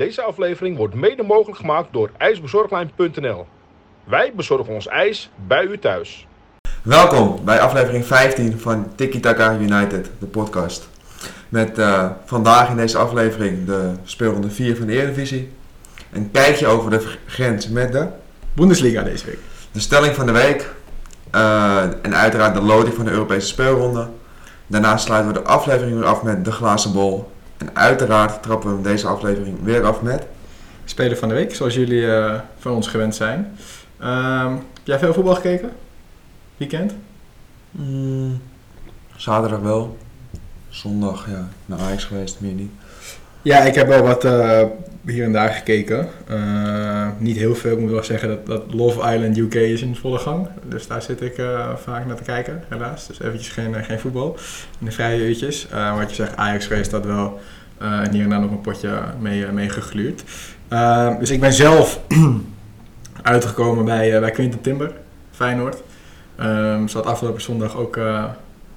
Deze aflevering wordt mede mogelijk gemaakt door ijsbezorglijn.nl. Wij bezorgen ons ijs bij u thuis. Welkom bij aflevering 15 van Tiki Taka United, de podcast. Met uh, vandaag in deze aflevering de speelronde 4 van de Eredivisie. Een kijkje over de grens met de Bundesliga deze week. De stelling van de week. Uh, en uiteraard de loting van de Europese speelronde. Daarna sluiten we de aflevering weer af met de glazen bol. En uiteraard trappen we deze aflevering weer af met... Speler van de week, zoals jullie uh, van ons gewend zijn. Uh, heb jij veel voetbal gekeken? Weekend? Mm, zaterdag wel. Zondag ja, naar Ajax geweest, meer niet. Ja, ik heb wel wat uh, hier en daar gekeken. Uh, niet heel veel, ik moet wel zeggen dat, dat Love Island UK is in volle gang. Dus daar zit ik uh, vaak naar te kijken, helaas. Dus eventjes geen, geen voetbal in de vrije uurtjes. wat je zegt, Ajax geweest dat wel. hier en daar nog een potje mee, mee gegluurd. dus ik ben zelf uitgekomen bij, bij Quinten Timber, Feyenoord. Um, zat afgelopen zondag ook een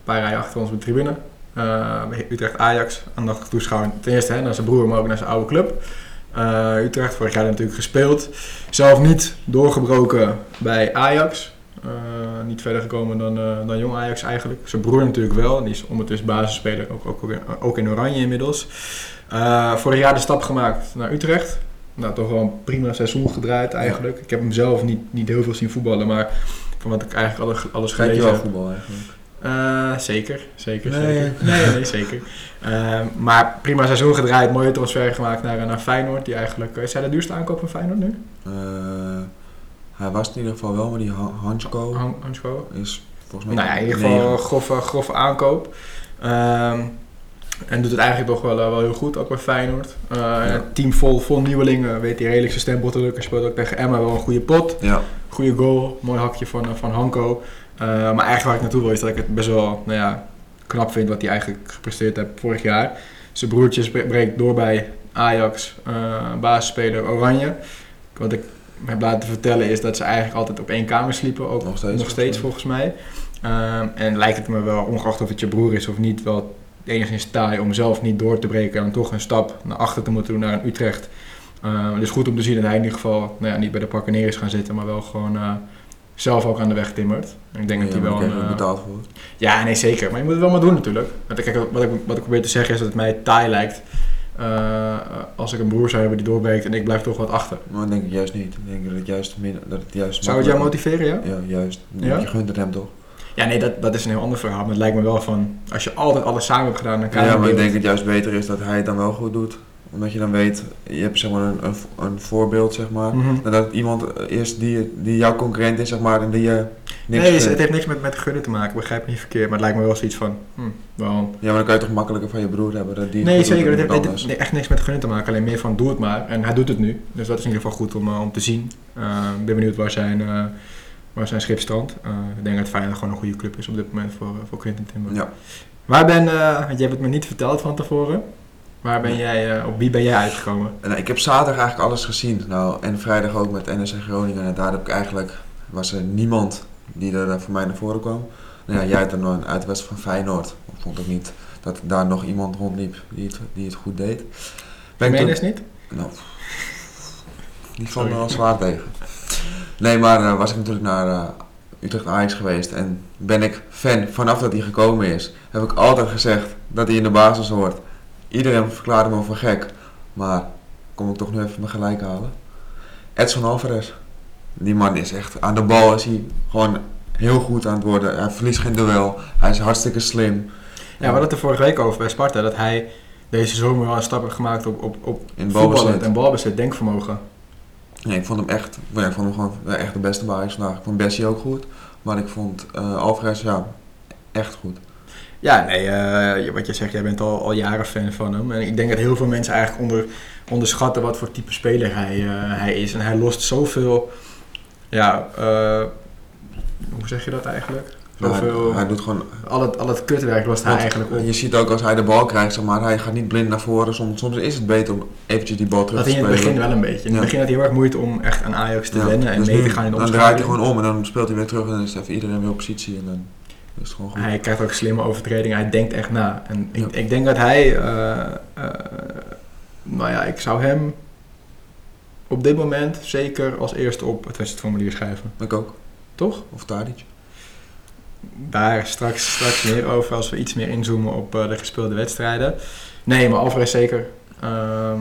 paar rijen achter ons op de tribune. Uh, bij Utrecht Ajax, aandachtig toeschouwen. Ten eerste hè, naar zijn broer, maar ook naar zijn oude club. Uh, Utrecht, vorig jaar natuurlijk gespeeld. Zelf niet doorgebroken bij Ajax. Uh, niet verder gekomen dan, dan jong Ajax eigenlijk. Zijn broer natuurlijk wel. Die is ondertussen basisspeler, ook, ook, ook in Oranje inmiddels. vorig jaar de stap gemaakt naar Utrecht. Nou, toch wel een prima seizoen gedraaid eigenlijk. Ik heb hem zelf niet, niet heel veel zien voetballen, maar van wat ik eigenlijk alles, alles gelezen heb. wel voetbal eigenlijk? Uh, zeker, zeker, nee. zeker. Nee, nee, zeker. Uh, maar prima seizoen gedraaid, mooie transfer gemaakt naar, naar Feyenoord. Die eigenlijk, is hij de duurste aankoop van Feyenoord nu? Uh, hij was in ieder geval wel, maar die Hansko Han Hansko is volgens mij... Nou ja, in ieder geval een grove, grove aankoop. Ehm, en doet het eigenlijk toch wel, wel heel goed, ook bij Feyenoord. Ja. Team vol, vol nieuwelingen, weet hij redelijk zijn stempel te drukken. Speelt ook tegen Emma wel een goede pot. Ja. Goede goal, mooi hakje van, van Hanko. Uh, maar eigenlijk waar ik naartoe wil is dat ik het best wel nou ja, knap vind wat hij eigenlijk gepresteerd heeft vorig jaar. Zijn broertje breekt door bij Ajax, uh, basisspeler Oranje. Wat ik heb laten vertellen is dat ze eigenlijk altijd op één kamer sliepen, ook nog steeds, nog steeds volgens mij. Uh, en lijkt het me wel, ongeacht of het je broer is of niet, wel enigszins taai om zelf niet door te breken en toch een stap naar achter te moeten doen naar een Utrecht. Uh, dus goed om te zien dat hij in ieder geval nou ja, niet bij de pakken neer is gaan zitten, maar wel gewoon zelf ook aan de weg timmert. Ik denk ja, dat hij wel een, uh, betaald voor. Ja, nee zeker. Maar je moet het wel maar doen natuurlijk. Want kijk, wat, ik, wat ik probeer te zeggen is dat het mij taai lijkt. Uh, als ik een broer zou hebben die doorbreekt en ik blijf toch wat achter. Maar dat denk ik juist niet. Ik denk dat het juist, dat het juist Zou het jou motiveren, ja? Ja, juist. Ja? Je gunt het hem toch? Ja, nee, dat, dat is een heel ander verhaal. Maar het lijkt me wel van, als je altijd alles samen hebt gedaan, dan kan je... Ja, maar ik denk dat het juist beter is dat hij het dan wel goed doet omdat je dan weet, je hebt zeg maar een, een, een voorbeeld zeg maar. En dat iemand is die, die jouw concurrent is zeg maar en die je niks Nee, het heeft niks met, met gunnen te maken, begrijp me niet verkeerd. Maar het lijkt me wel zoiets van, hm, wel... Ja, maar dan kan je toch makkelijker van je broer hebben dat die Nee, zeker. Het heeft nee, echt niks met gunnen te maken. Alleen meer van, doe het maar. En hij doet het nu. Dus dat is in ieder geval goed om, uh, om te zien. Uh, ik ben benieuwd waar zijn, uh, waar zijn schip strandt. ik denk dat Feyenoord gewoon een goede club is op dit moment voor, voor Quinten Timber. Ja. Waar ben, want je hebt het me niet verteld van tevoren. Waar ben jij, uh, op wie ben jij uitgekomen? Nou, ik heb zaterdag eigenlijk alles gezien. Nou, en vrijdag ook met NS en Groningen. En daar heb ik eigenlijk, was er niemand die er voor mij naar voren kwam. Nou ja, jij er nog een uitwedstrijd van Feyenoord. Ik vond ook niet dat daar nog iemand rondliep die het, die het goed deed. Ben Meen je niet? Nou, die valt me wel zwaar tegen. Nee, maar uh, was ik natuurlijk naar uh, Utrecht Ajax geweest. En ben ik fan, vanaf dat hij gekomen is, heb ik altijd gezegd dat hij in de basis hoort. Iedereen verklaarde me voor gek. Maar kom ik toch nu even mijn gelijk halen. Edson Alvarez. Die man is echt aan de bal is hij gewoon heel goed aan het worden. Hij verliest geen duel. Hij is hartstikke slim. Ja, we hadden het er vorige week over bij Sparta. Dat hij deze zomer wel een stap heeft gemaakt op, op, op In voetballen en balbezit, denkvermogen. Nee, ik vond hem echt, ja, ik vond hem gewoon echt de beste bij vandaag. Ik vond Bessie ook goed. Maar ik vond uh, Alvarez ja, echt goed. Ja, nee, uh, wat je zegt, jij bent al, al jaren fan van hem. En ik denk dat heel veel mensen eigenlijk onder, onderschatten wat voor type speler hij, uh, hij is. En hij lost zoveel, ja, uh, hoe zeg je dat eigenlijk? Zoveel, hij, hij doet gewoon... Al het, al het kutwerk lost hij eigenlijk op. Je ziet ook als hij de bal krijgt, zeg maar, hij gaat niet blind naar voren. Soms, soms is het beter om eventjes die bal terug te spelen. Dat in het begin wel een beetje. In het ja. begin had hij heel erg moeite om echt aan Ajax te ja. wennen en dus mee nu, te gaan in de Dan draait hij gewoon om en dan speelt hij weer terug en dan is even iedereen weer op positie. En dan gewoon goed. Hij krijgt ook slimme overtredingen, hij denkt echt na. En ik, ja. ik denk dat hij, uh, uh, nou ja, ik zou hem op dit moment zeker als eerste op het wedstrijdformulier schrijven. Ik ook. Toch? Of Tadic. Daar straks, straks meer over als we iets meer inzoomen op eh, de gespeelde wedstrijden. Nee, maar Alvarez zeker. Ehm,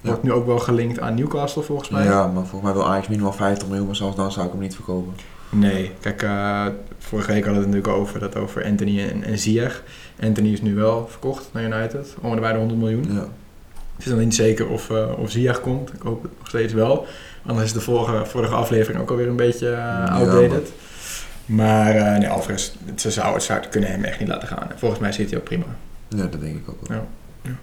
wordt nu ook wel gelinkt aan Newcastle volgens mij. Ja, maar volgens mij wil Ajax minimaal 50 miljoen, maar zelfs dan zou ik hem niet verkopen. Nee, kijk, eh, vorige week hadden we het natuurlijk over, dat over Anthony en, en Ziyech. Anthony is nu wel verkocht naar United, bij de 100 miljoen. Ja. Het is nog niet zeker of, uh, of Ziyech komt. Ik hoop het nog steeds wel. Anders is de vorige, vorige aflevering ook alweer een beetje uh, outdated. maar uh, nee, Alvarez, ze zou, het kunnen hem echt niet laten gaan. Volgens mij zit hij ook prima. Ja, dat denk ik ook wel. Ja.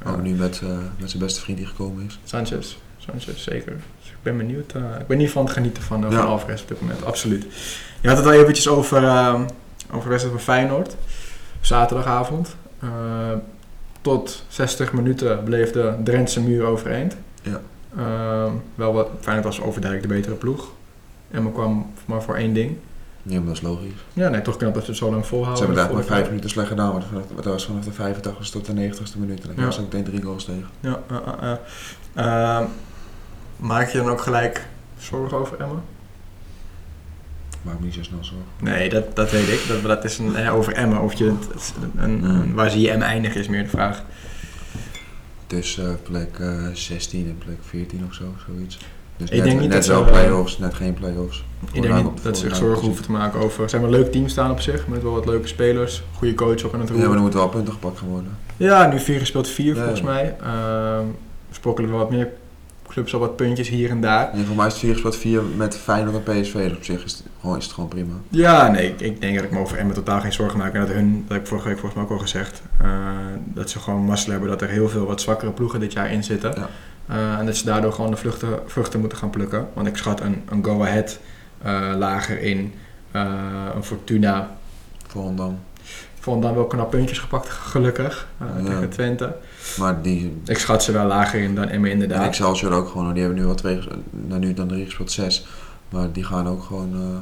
Ja. Ook nu met, met zijn beste vriend die gekomen is. Sanchez, Sanchez zeker. Ik ben benieuwd. ik ben niet van het genieten van, van ja. Alvarez op dit moment, absoluut. Je had het al eventjes over, over de wedstrijd van Feyenoord. Zaterdagavond. tot 60 minuten bleef de Drentse muur overeind. Ja. Uh, wel wat, Feyenoord was overduidelijk de betere ploeg. En we kwam maar voor één ding. Ja, maar dat is logisch. Ja, nee, toch knap dat ze het zo lang volhouden. Ze hebben daar maar vijf minuten slecht gedaan, maar dat was vanaf de 85 tot de 90ste minuut. En dan was ook meteen drie goals tegen. Ja, uh, uh, uh. Maak je dan ook gelijk zorgen over Emma? Maak me niet zo snel zorgen. Nee, dat, dat weet ik. Dat, dat is een, hè, over Emma. Of je het, een, een, waar zie je Emma eindigen is meer de vraag. Dus uh, plek uh, 16 en plek 14 of zo, zoiets. Dus ik net, denk niet net dat wel play-offs, net geen play-offs. Ik denk niet dat ze zich zorgen hoeven te maken over... Ze hebben een leuk team staan op zich, met wel wat leuke spelers. Goede coach ook aan het roeren. Ja, maar er moeten wel punten gepakt gaan worden. Ja, nu vier gespeeld vier Ja. volgens mij. Uh, sprokkelen wel wat meer clubs al wat puntjes hier en daar. En voor mij is het 4 gespeeld 4 met Feyenoord en PSV. Dus op zich is het gewoon, is het gewoon prima. Ja, nee, ik, ik denk dat ik me over Emmen totaal geen zorgen maak. En dat hun, dat heb ik vorige week volgens mij ook al gezegd, uh, dat ze gewoon mazzel hebben dat er heel veel wat zwakkere ploegen dit jaar in zitten. Ja. Uh, en dat ze daardoor gewoon de vluchten, vruchten moeten gaan plukken. Want ik schat een, een go-ahead uh, lager in, een Fortuna. Volendam. Volendam wel knap puntjes gepakt, gelukkig, ja. tegen Twente. Maar die... Ik schat ze wel lager in dan Emmen inderdaad. En Excelsior ook gewoon, die hebben nu al twee, nou nu dan drie gespeeld, zes. Maar die gaan ook gewoon... Uh...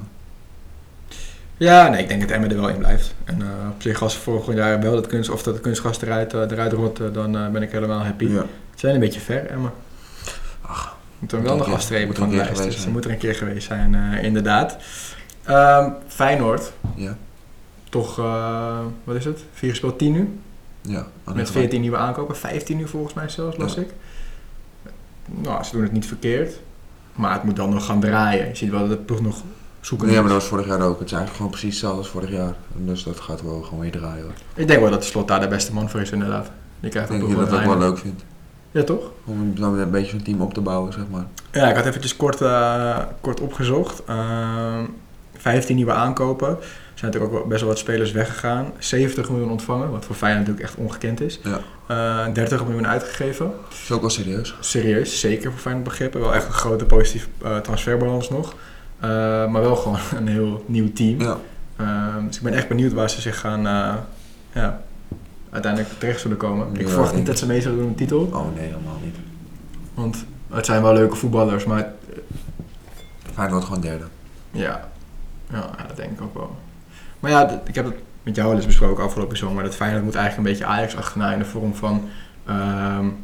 Ja, nee, ik denk dat Emmen er wel in blijft. En uh, op zich als vorig jaar wel dat kunst, of dat de kunstgast eruit, uh, eruit rot, dan ben ik helemaal happy. Ja. Ze zijn een beetje ver, Emmen. Ach, moet er wel nog afstrepen van de lijst. Dus ze moet er een keer geweest zijn, inderdaad. Um, Feyenoord. Ja. Toch, wat is het? Vier gespeeld, tien nu? Ja, met 14 nieuwe aankopen, 15 nu volgens mij zelfs, las ja. ik. Nou, ze doen het niet verkeerd. Maar het moet dan nog gaan draaien. Je ziet wel dat het ploeg nog zoeken Ja, maar dat was vorig jaar ook. Het is eigenlijk gewoon precies hetzelfde als vorig jaar. Dus dat gaat wel gewoon weer draaien hoor. Ik denk wel dat de slot daar de beste man voor is inderdaad. Die krijgt ik denk dat ik dat wel leuk vind. Ja, toch? Om dan een beetje zo'n team op te bouwen, zeg maar. Ja, ik had eventjes kort, uh, kort opgezocht. Uh, 15 nieuwe aankopen. Zijn natuurlijk ook best wel wat spelers weggegaan. 70 miljoen ontvangen, wat voor Feyenoord natuurlijk echt ongekend is. Ja. Uh, 30 miljoen uitgegeven. Dat is ook wel serieus. Serieus, zeker voor Feyenoord begrippen. Wel echt een grote positieve uh, transferbalans nog. Uh, maar wel gewoon een heel nieuw team. Ja. dus ik ben echt benieuwd waar ze zich gaan ja, uiteindelijk terecht zullen komen. Ik verwacht ik niet dat ze mee zullen doen met titel. Oh nee, helemaal niet. Want het zijn wel leuke voetballers, maar... Feyenoord wordt gewoon derde. Ja. ja, dat denk ik ook wel. Maar ja, ik heb het met jou al eens besproken afgelopen zomer. Dat Feyenoord moet eigenlijk een beetje Ajax achterna in de vorm van... Um,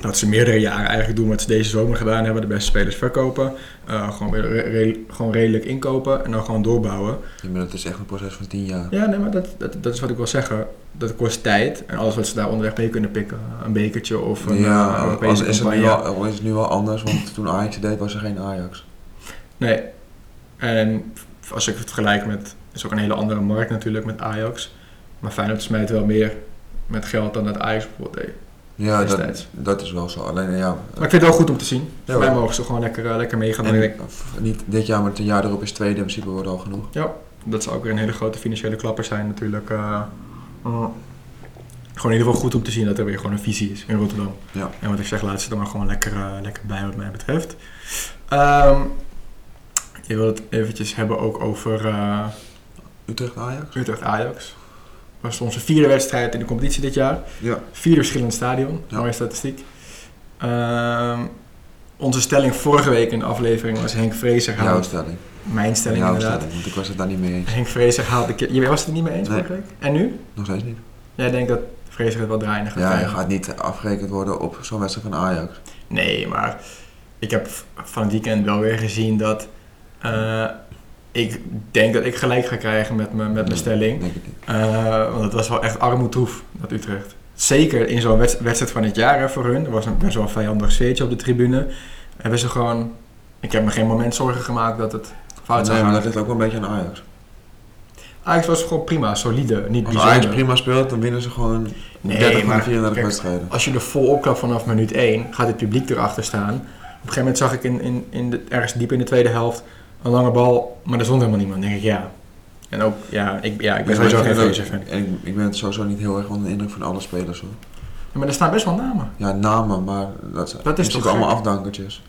dat ze meerdere jaren eigenlijk doen wat ze deze zomer gedaan hebben. De beste spelers verkopen. Uh, gewoon, weer re re gewoon redelijk inkopen en dan gewoon doorbouwen. Ja, maar dat is echt een proces van tien jaar. Ja, nee, maar dat, dat, dat is wat ik wil zeggen. Dat kost tijd. En alles wat ze daar onderweg mee kunnen pikken. Een bekertje of een ja, uh, als, is, het nu wel, is het nu wel anders. Want toen Ajax deed was er geen Ajax. Nee. En als ik het vergelijk met is ook een hele andere markt natuurlijk met Ajax. Maar Feyenoord smijt wel meer met geld dan dat Ajax bijvoorbeeld deed. Ja, dat, dat is wel zo. Alleen, ja, maar ik vind het wel goed om te zien. Ja, mij mogen ze gewoon lekker, uh, lekker meegaan. En, niet dit jaar, maar het jaar erop is tweede in principe wordt al genoeg. Ja, dat zou ook weer een hele grote financiële klapper zijn natuurlijk. Uh, uh, gewoon in ieder geval goed om te zien dat er weer gewoon een visie is in Rotterdam. Ja. En wat ik zeg, laat ze er maar gewoon lekker, lekker bij wat mij betreft. Um, je wil het eventjes hebben ook over... Utrecht-Ajax? Utrecht-Ajax. Dat was onze vierde wedstrijd in de competitie dit jaar. Ja. Vier verschillende stadion. Ja. Mooie statistiek. Um, onze stelling vorige week in de aflevering was Henk Vrezer haalt... Jouw stelling. Mijn stelling Jouw inderdaad. stelling, want ik was het daar niet mee eens. Henk Vrezer haalt de keer... Je was het er niet mee eens Nee. vorige week? En nu? Nog steeds niet. Jij denkt dat Vrezer het wel draaien gaat Ja, je krijgen? gaat niet afgerekend worden op zo'n wedstrijd van Ajax. Nee, maar ik heb van het weekend wel weer gezien dat eh, ik denk dat ik gelijk ga krijgen met, mijn met mijn stelling. Eh, want het was wel echt armoedroef, dat Utrecht. Zeker in zo'n wedst- wedstrijd van het jaar hè, voor hun. Er was een best wel een vijandig sfeertje op de tribune. Hebben ze gewoon... Ik heb me geen moment zorgen gemaakt dat het fout zou Nee, maar gaan. dat ligt ook wel een beetje aan Ajax. Ajax was gewoon prima, solide, niet Als bijzonder. Ajax prima speelt, dan winnen ze gewoon Nee, 30 van maar de 34 kijk, wedstrijden. Als je er vol opklapt vanaf minuut 1, gaat het publiek erachter staan. Op een gegeven moment zag ik in, in, in de, ergens diep in de tweede helft een lange bal, maar er stond helemaal niemand. Dan denk ik, ja. En ook, ja, ik, ja, ik ben sowieso geen En ik, ik ben het sowieso niet heel erg onder de indruk van alle spelers hoor. Ja, maar er staan best wel namen. Ja, namen, maar dat, Dat is toch allemaal afdankertjes.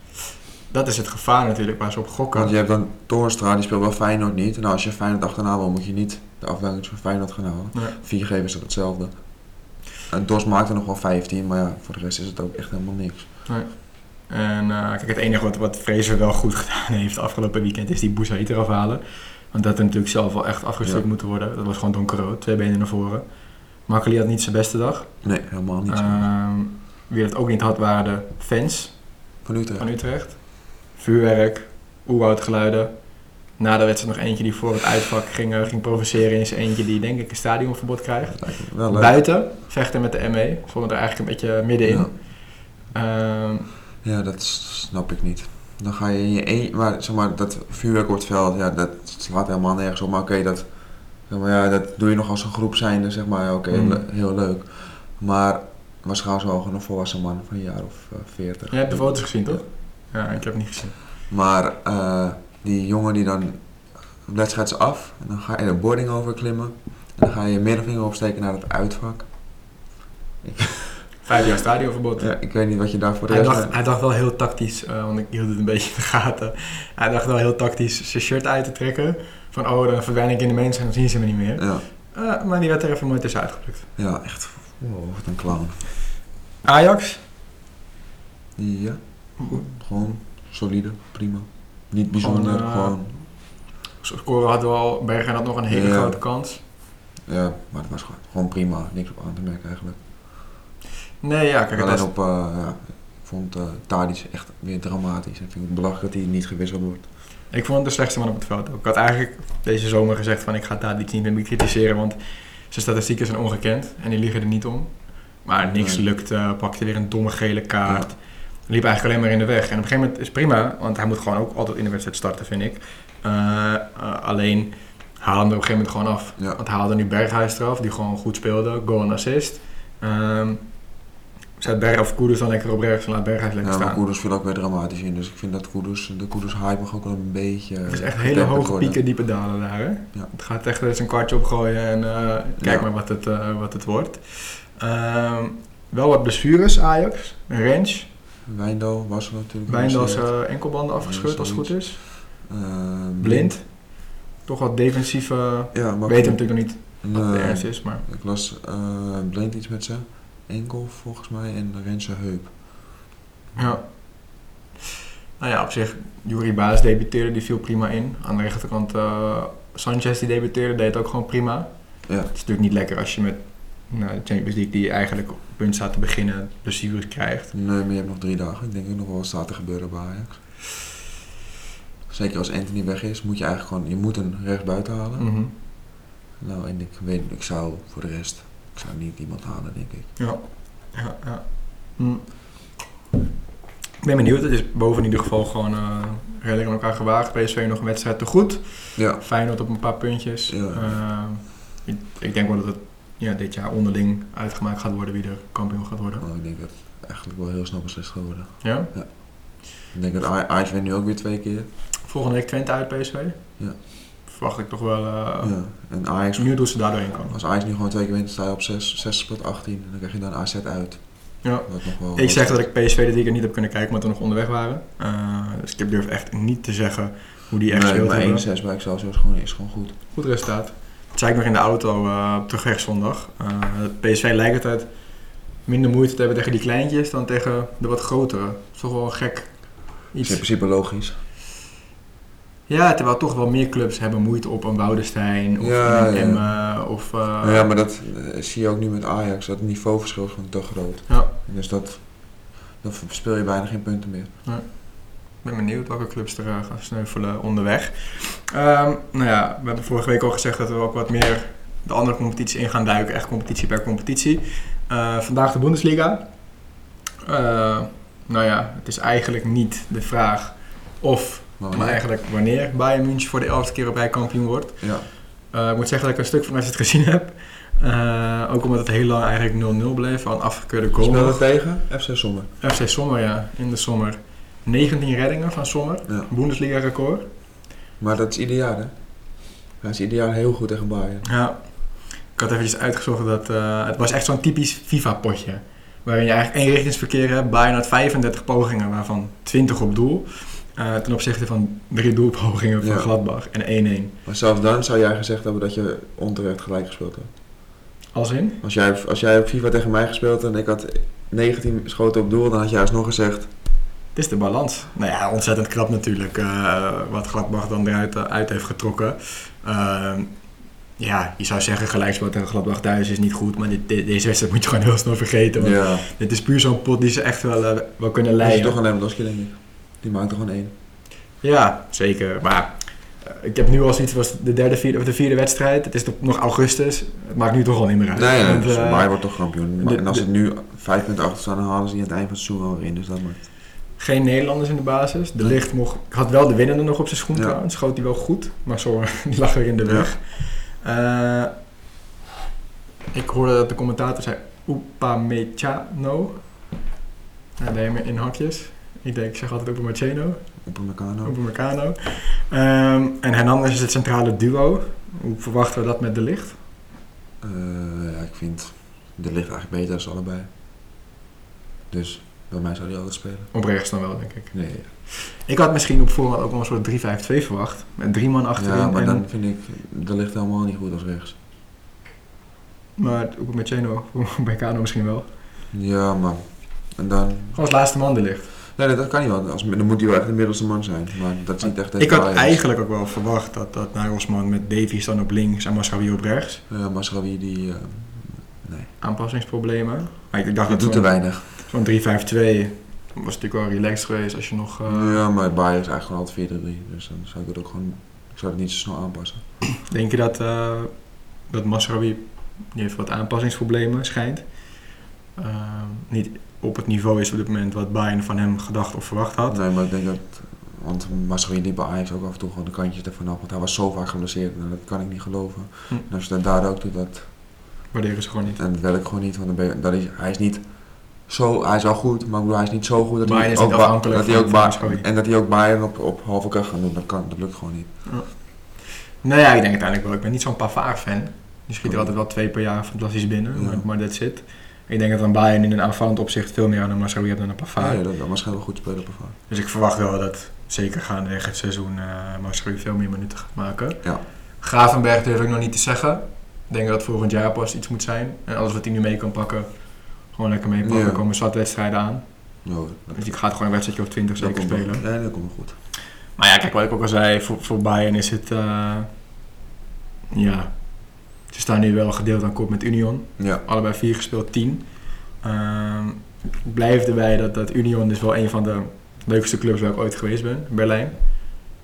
Dat is het gevaar natuurlijk waar ze op gokken. Want je hebt dan Toornstra, die speelt wel Feyenoord niet. En als je Feyenoord achterna wil, moet je niet de afdankertjes van Feyenoord gaan halen. Nee. Viergever is dat hetzelfde. En Dos maakt er nog wel 15, maar ja, voor de rest is het ook echt helemaal niks. En eh, kijk, het enige wat, wat Fraser wel goed gedaan heeft afgelopen weekend is die Boussaïd eraf halen. Want dat had natuurlijk zelf wel echt afgestuurd Ja. moeten worden. Dat was gewoon donkerrood, twee benen naar voren. Makkeli had niet zijn beste dag. Nee, helemaal niet. Ehm, wie het ook niet had waren de fans van Utrecht. van Utrecht. Vuurwerk, oerwoudgeluiden. Na de wedstrijd nog eentje die voor het uitvak ging, eh, ging provoceren. Is eentje die denk ik een stadionverbod krijgt. Wel. Buiten, vechten met de ME. Stonden er eigenlijk een beetje middenin. Ja. Ehm, Ja, dat snap ik niet. Dan ga je in je een, maar zeg maar, dat vuurwerk op het veld, ja, dat slaat helemaal nergens op. Maar oké, dat, zeg maar, ja, dat doe je nog als een groep zijnde, zeg maar, oké, Mm. le- heel leuk. Maar waarschijnlijk wel gewoon een volwassen man van een jaar of eh, veertig. je hebt de foto's gezien, toch? Ja, ik heb het niet gezien. Maar eh, die jongen die dan, wedstrijd af, en dan ga je de boarding overklimmen. En dan ga je je middelvinger opsteken naar het uitvak. Vijf jaar stadionverbod. Ja, ik weet niet wat je daarvoor Hij dacht, hij dacht wel heel tactisch, eh, want ik hield het een beetje in de gaten. Hij dacht wel heel tactisch zijn shirt uit te trekken. Van oh, dan verdwijn ik in de mensen en dan zien ze me niet meer. ja, Eh, maar die werd er even mooi tussenuit geplukt. ja, echt, wow, wat een clown. Ajax? Ja. Gewoon solide, prima. Niet bijzonder, Gewoon, gewoon. eh, Scoren had wel, Bergen had nog een hele Ja. grote kans. Ja, maar het was gewoon, gewoon prima. Niks op aan te merken eigenlijk. Nee, ja, kijk, Alleen was, op, eh, ja, ik vond uh, Tadic echt weer dramatisch. En ik vind het belachelijk dat hij niet gewisseld wordt. ik vond het de slechtste man op het veld. Ik had eigenlijk deze zomer gezegd van ik ga daar niet meer kritiseren, want zijn statistieken zijn ongekend en die liggen er niet om. Maar niks Nee. lukte, pakte weer een domme gele kaart. Liep eigenlijk alleen maar in de weg. En op een gegeven moment is prima, want hij moet gewoon ook altijd in de wedstrijd starten, vind ik. Eh, alleen haal hem er op een gegeven moment gewoon af. Ja. Want haalde nu Berghuis eraf, die gewoon goed speelde, goal en assist. Ehm zet Berg of Koeders dan lekker op rechts en laat Berghuis lekker Ja, staan. Koeders viel ook weer dramatisch in. Dus ik vind dat Koeders, de Koeders hype mag ook wel een beetje... Het is eh, echt hele hoge worden. pieken, diepe dalen daar. Hè? Ja. Het gaat echt eens een kwartje opgooien en eh, kijk Ja. maar wat het, eh, wat het wordt. Ehm, wel wat blessures, Ajax. Rens. Wijndal was er natuurlijk. Geblesseerd. uh, enkelbanden afgescheurd als het goed is. Eh, Blind. Toch wat defensieve... Ja, maar weet hem natuurlijk nog niet wat de ernst is, maar... Ik las eh, Blind iets met zijn enkel volgens mij en zijn heup. Ja. Nou ja, op zich, Juri Baas debuteerde, die viel prima in. Aan de rechterkant uh, Sanchez die debuteerde, deed het ook gewoon prima. Ja. Het is natuurlijk niet lekker als je met nou, de Champions League, die eigenlijk op het punt staat te beginnen, blessures krijgt. Nee, maar je hebt nog drie dagen. Ik denk ook nog wel wat staat te gebeuren bij Ajax. Zeker als Anthony weg is, moet je eigenlijk gewoon, je moet een rechtsbuiten halen. Mhm. Nou, en ik weet, ik zou voor de rest, ik zou niet iemand halen, denk ik. Ja, ja, ja. Hm. Ik ben benieuwd. Het is boven in ieder geval gewoon uh, redelijk aan elkaar gewaagd. PSV nog een wedstrijd te goed. Ja. Feyenoord op een paar puntjes. Ja. Uh, ik, ik, denk wel dat het ja, dit jaar onderling uitgemaakt gaat worden wie er kampioen gaat worden. Oh, ik denk dat het eigenlijk wel heel snel beslist gaat worden. Ja? Ja. Ik denk dat Ajax nu ook weer twee keer. Volgende week Twente uit PSV? Ja. Verwacht ik toch wel. Uh, ja. En Ajax, nu doen ze daar doorheen komen. Als Ajax nu gewoon twee keer wint, sta je op 6, 6 speelt 18. En dan krijg je dan AZ uit. Ja. Wel ik zeg dat ik PSV dit weekend niet heb kunnen kijken, omdat we nog onderweg waren. Uh, dus ik durf echt niet te zeggen hoe die echt nee, speelt. maar 1-6 bij Excelsior is gewoon, is gewoon goed. Goed resultaat. Dat zei ik nog in de auto uh, op terugweg zondag. Uh, PSV lijkt altijd minder moeite te hebben tegen die kleintjes dan tegen de wat grotere. Dat is toch wel gek. Iets. Dat is in principe logisch. Ja, terwijl toch wel meer clubs hebben moeite op een Woudenstein of ja, een Emmen. Ja. Of, uh, ja, maar dat uh, zie je ook nu met Ajax. Dat niveauverschil is gewoon te groot. Ja. Dus dat, dan speel je bijna geen punten meer. Ja. ben benieuwd welke clubs er eh, gaan sneuvelen onderweg. Ehm, nou ja, we hebben vorige week al gezegd dat we ook wat meer de andere competities in gaan duiken. Echt competitie per competitie. Eh, vandaag de Bundesliga. Eh, nou ja, het is eigenlijk niet de vraag of, Maar eigenlijk wanneer Bayern München voor de elfde keer op rij kampioen wordt. Ja. Eh, ik moet zeggen dat ik een stuk van als het gezien heb. Eh, ook omdat het heel lang eigenlijk 0-0 bleef. Een afgekeurde goal. Speelde tegen FC Sommer. FC Sommer, ja. In de Sommer. 19 reddingen van Sommer. Ja. Bundesliga record. Maar dat is ieder jaar, hè? Hij is ieder jaar heel goed tegen Bayern. Ja. Ik had eventjes uitgezocht dat eh, het was echt zo'n typisch FIFA-potje. Waarin je eigenlijk eenrichtingsverkeer hebt. Bayern had 35 pogingen, waarvan 20 op doel. Eh, ten opzichte van drie doelpogingen van Ja. Gladbach en 1-1. Maar zelfs dan zou jij gezegd hebben dat je onterecht gelijk gespeeld hebt. Als in? Als jij, als jij op FIFA tegen mij gespeeld en ik had 19 schoten op doel, dan had jij alsnog gezegd... Het is de balans. Nou ja, ontzettend knap natuurlijk eh, wat Gladbach dan eruit eh, uit heeft getrokken. Ehm, ja, je zou zeggen gelijkspel tegen Gladbach thuis is niet goed, maar dit, dit- deze wedstrijd moet je gewoon heel snel vergeten. Want Ja, Dit is puur zo'n pot die ze echt wel, wel kunnen dat is leiden. toch een Lewandowski, denk ik. Die maakt er gewoon één. Ja, zeker. Maar eh, ik heb nu al zoiets, het was de derde vierde, of de vierde wedstrijd. Het is nog augustus. Het maakt nu toch al niet meer uit. Nee, Want, dus eh, Bayern wordt toch kampioen. de- en als de- ze nu vijf punten achter staan, dan halen ze die aan het eind van het seizoen wel in. Dus dat maakt... Geen Nederlanders in de basis. De licht mocht, had wel de winnende nog op zijn schoen Ja. trouwens. Schoot hij wel goed, maar zo, die lag er in de Ja. weg. Eh, ik hoorde dat de commentator zei Upamecano. Ja, deed me in hakjes. Ik denk, ik zeg altijd Upamecano. Meccano. Upamecano. Ehm en Hernandez is het centrale duo. Hoe verwachten we dat met de licht? Eh, ja, ik vind de ligt eigenlijk beter ze allebei. Dus bij mij zou die altijd spelen. Op rechts dan wel, denk ik. Nee, Ik had misschien op voorhand ook wel een soort 3-5-2 verwacht. Met drie man achterin. ja, maar en, dan vind ik de ligt helemaal niet goed als rechts. Maar Upamecano, Upamecano misschien wel. Ja, maar en dan. Gewoon als laatste man de licht. Nee, dat kan niet wel. Als, dan moet hij wel echt de middelste man zijn. Maar dat is niet echt. Ik had eigenlijk ook wel verwacht dat, dat Nagelsman met Davies dan op links en Masraoui op rechts. Ja, Masraoui die. eh, nee, Aanpassingsproblemen. Maar ik dacht dat doet te weinig. zo'n 3-5-2 was natuurlijk wel relaxed geweest als je nog... eh, Ja, maar Bayern is eigenlijk gewoon altijd 4-3. Dus dan zou ik het ook gewoon. Ik zou het niet zo snel aanpassen. Denk je dat, eh dat Masraoui die heeft wat aanpassingsproblemen schijnt? Eh, niet op het niveau is op dit moment wat Bayern van hem gedacht of verwacht had. Nee, maar ik denk dat. Want Masraoui liep bij Ajax ook af en toe gewoon de kantjes ervan af. Want hij was zo vaak geblesseerd. Nou, dat kan ik niet geloven. Hm. En als je dat daar ook doet, dat, Waarderen ze gewoon niet. en dat wil ik gewoon niet. Want dan je- dat is, hij is niet zo, hij is wel goed, maar hij is niet zo goed dat Bayern hij is ook dat hij ook van Ba- Masraoui. En dat hij ook Bayern op, op halve kracht gaat doen. Dat kan, dat lukt gewoon niet. Nou ja, ik denk uiteindelijk wel. Ik ben niet zo'n Pavard-fan. Die schiet er altijd wel twee per jaar fantastisch binnen, Ja. maar, maar that's it. Ik denk dat een Bayern in een aanvallend opzicht veel meer aan een Masraoui hebt dan een Pavard. Ja, ja, dat schijnt wel goed spelen vaart. Dus ik verwacht wel dat zeker gaandeweg het seizoen Masraoui veel meer minuten gaat maken. Ja. Gravenberg durf ik nog niet te zeggen. Ik denk dat het volgend jaar pas iets moet zijn. En alles wat hij nu mee kan pakken, gewoon lekker meepakken. Ja. Er komen zat wedstrijden aan. Dat, Dus die gaat gewoon een wedstrijdje of 20 dat zeker spelen. Nee, dat komt wel goed. Maar ja, kijk wat ik ook al zei, voor, voor Bayern is het... eh, ja, ze staan nu wel gedeeld aan kop met Union. Ja, Allebei vier gespeeld, tien. Ehm, ik blijf erbij dat, dat Union is wel een van de leukste clubs waar ik ooit geweest ben. Berlijn.